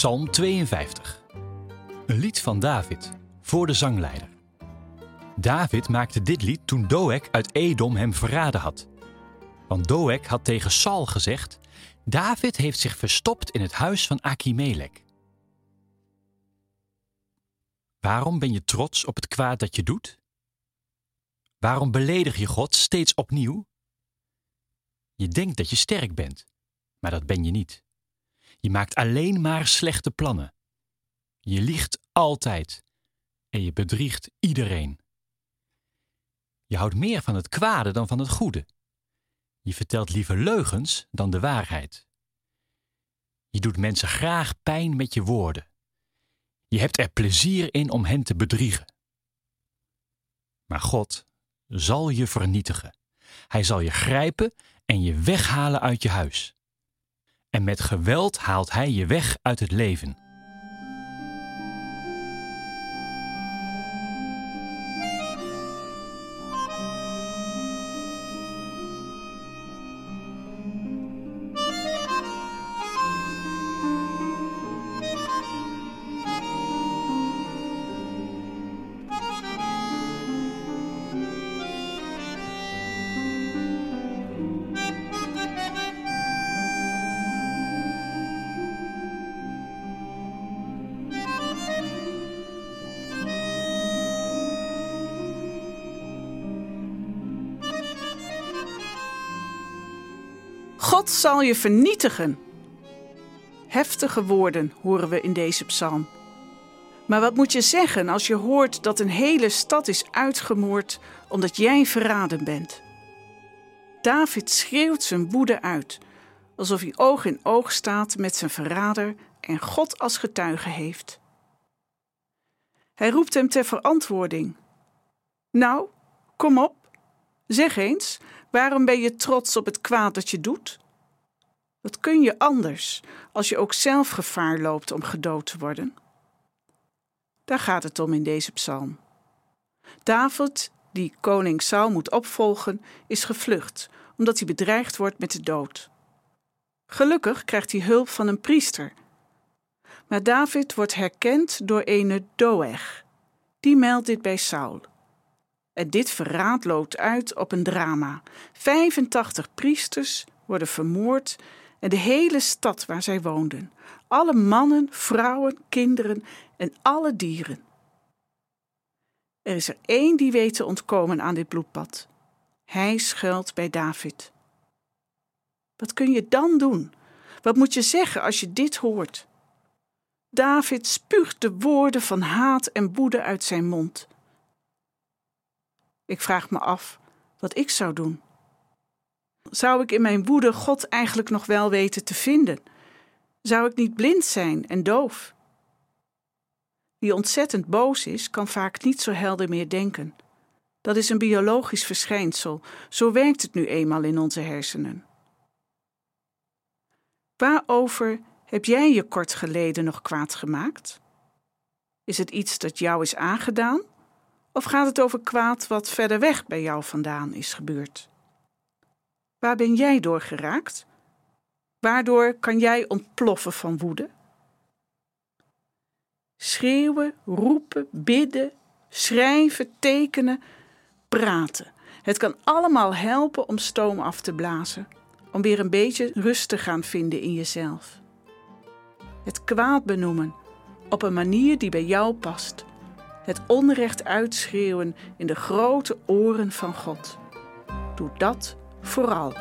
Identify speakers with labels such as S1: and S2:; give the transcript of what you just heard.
S1: Psalm 52. Een lied van David voor de zangleider. David maakte dit lied toen Doeg uit Edom hem verraden had. Want Doeg had tegen Saul gezegd: David heeft zich verstopt in het huis van Achimelech. Waarom ben je trots op het kwaad dat je doet? Waarom beledig je God steeds opnieuw? Je denkt dat je sterk bent, maar dat ben je niet. Je maakt alleen maar slechte plannen. Je liegt altijd en je bedriegt iedereen. Je houdt meer van het kwade dan van het goede. Je vertelt liever leugens dan de waarheid. Je doet mensen graag pijn met je woorden. Je hebt er plezier in om hen te bedriegen. Maar God zal je vernietigen. Hij zal je grijpen en je weghalen uit je huis. En met geweld haalt hij je weg uit het leven.
S2: God zal je vernietigen. Heftige woorden horen we in deze psalm. Maar wat moet je zeggen als je hoort dat een hele stad is uitgemoord omdat jij verraden bent? David schreeuwt zijn woede uit, alsof hij oog in oog staat met zijn verrader en God als getuige heeft. Hij roept hem ter verantwoording. Nou, kom op, zeg eens, waarom ben je trots op het kwaad dat je doet? Wat kun je anders als je ook zelf gevaar loopt om gedood te worden? Daar gaat het om in deze psalm. David, die koning Saul moet opvolgen, is gevlucht omdat hij bedreigd wordt met de dood. Gelukkig krijgt hij hulp van een priester. Maar David wordt herkend door ene Doeg. Die meldt dit bij Saul. En dit verraad loopt uit op een drama. 85 priesters worden vermoord en de hele stad waar zij woonden. Alle mannen, vrouwen, kinderen en alle dieren. Er is er één die weet te ontkomen aan dit bloedbad. Hij schuilt bij David. Wat kun je dan doen? Wat moet je zeggen als je dit hoort? David spuugt de woorden van haat en woede uit zijn mond. Ik vraag me af wat ik zou doen. Zou ik in mijn woede God eigenlijk nog wel weten te vinden? Zou ik niet blind zijn en doof? Wie ontzettend boos is, kan vaak niet zo helder meer denken. Dat is een biologisch verschijnsel, zo werkt het nu eenmaal in onze hersenen. Waarover heb jij je kort geleden nog kwaad gemaakt? Is het iets dat jou is aangedaan? Of gaat het over kwaad wat verder weg bij jou vandaan is gebeurd? Waar ben jij door geraakt? Waardoor kan jij ontploffen van woede? Schreeuwen, roepen, bidden, schrijven, tekenen, praten. Het kan allemaal helpen om stoom af te blazen, om weer een beetje rust te gaan vinden in jezelf. Het kwaad benoemen op een manier die bij jou past. Het onrecht uitschreeuwen in de grote oren van God. Doe dat vooral.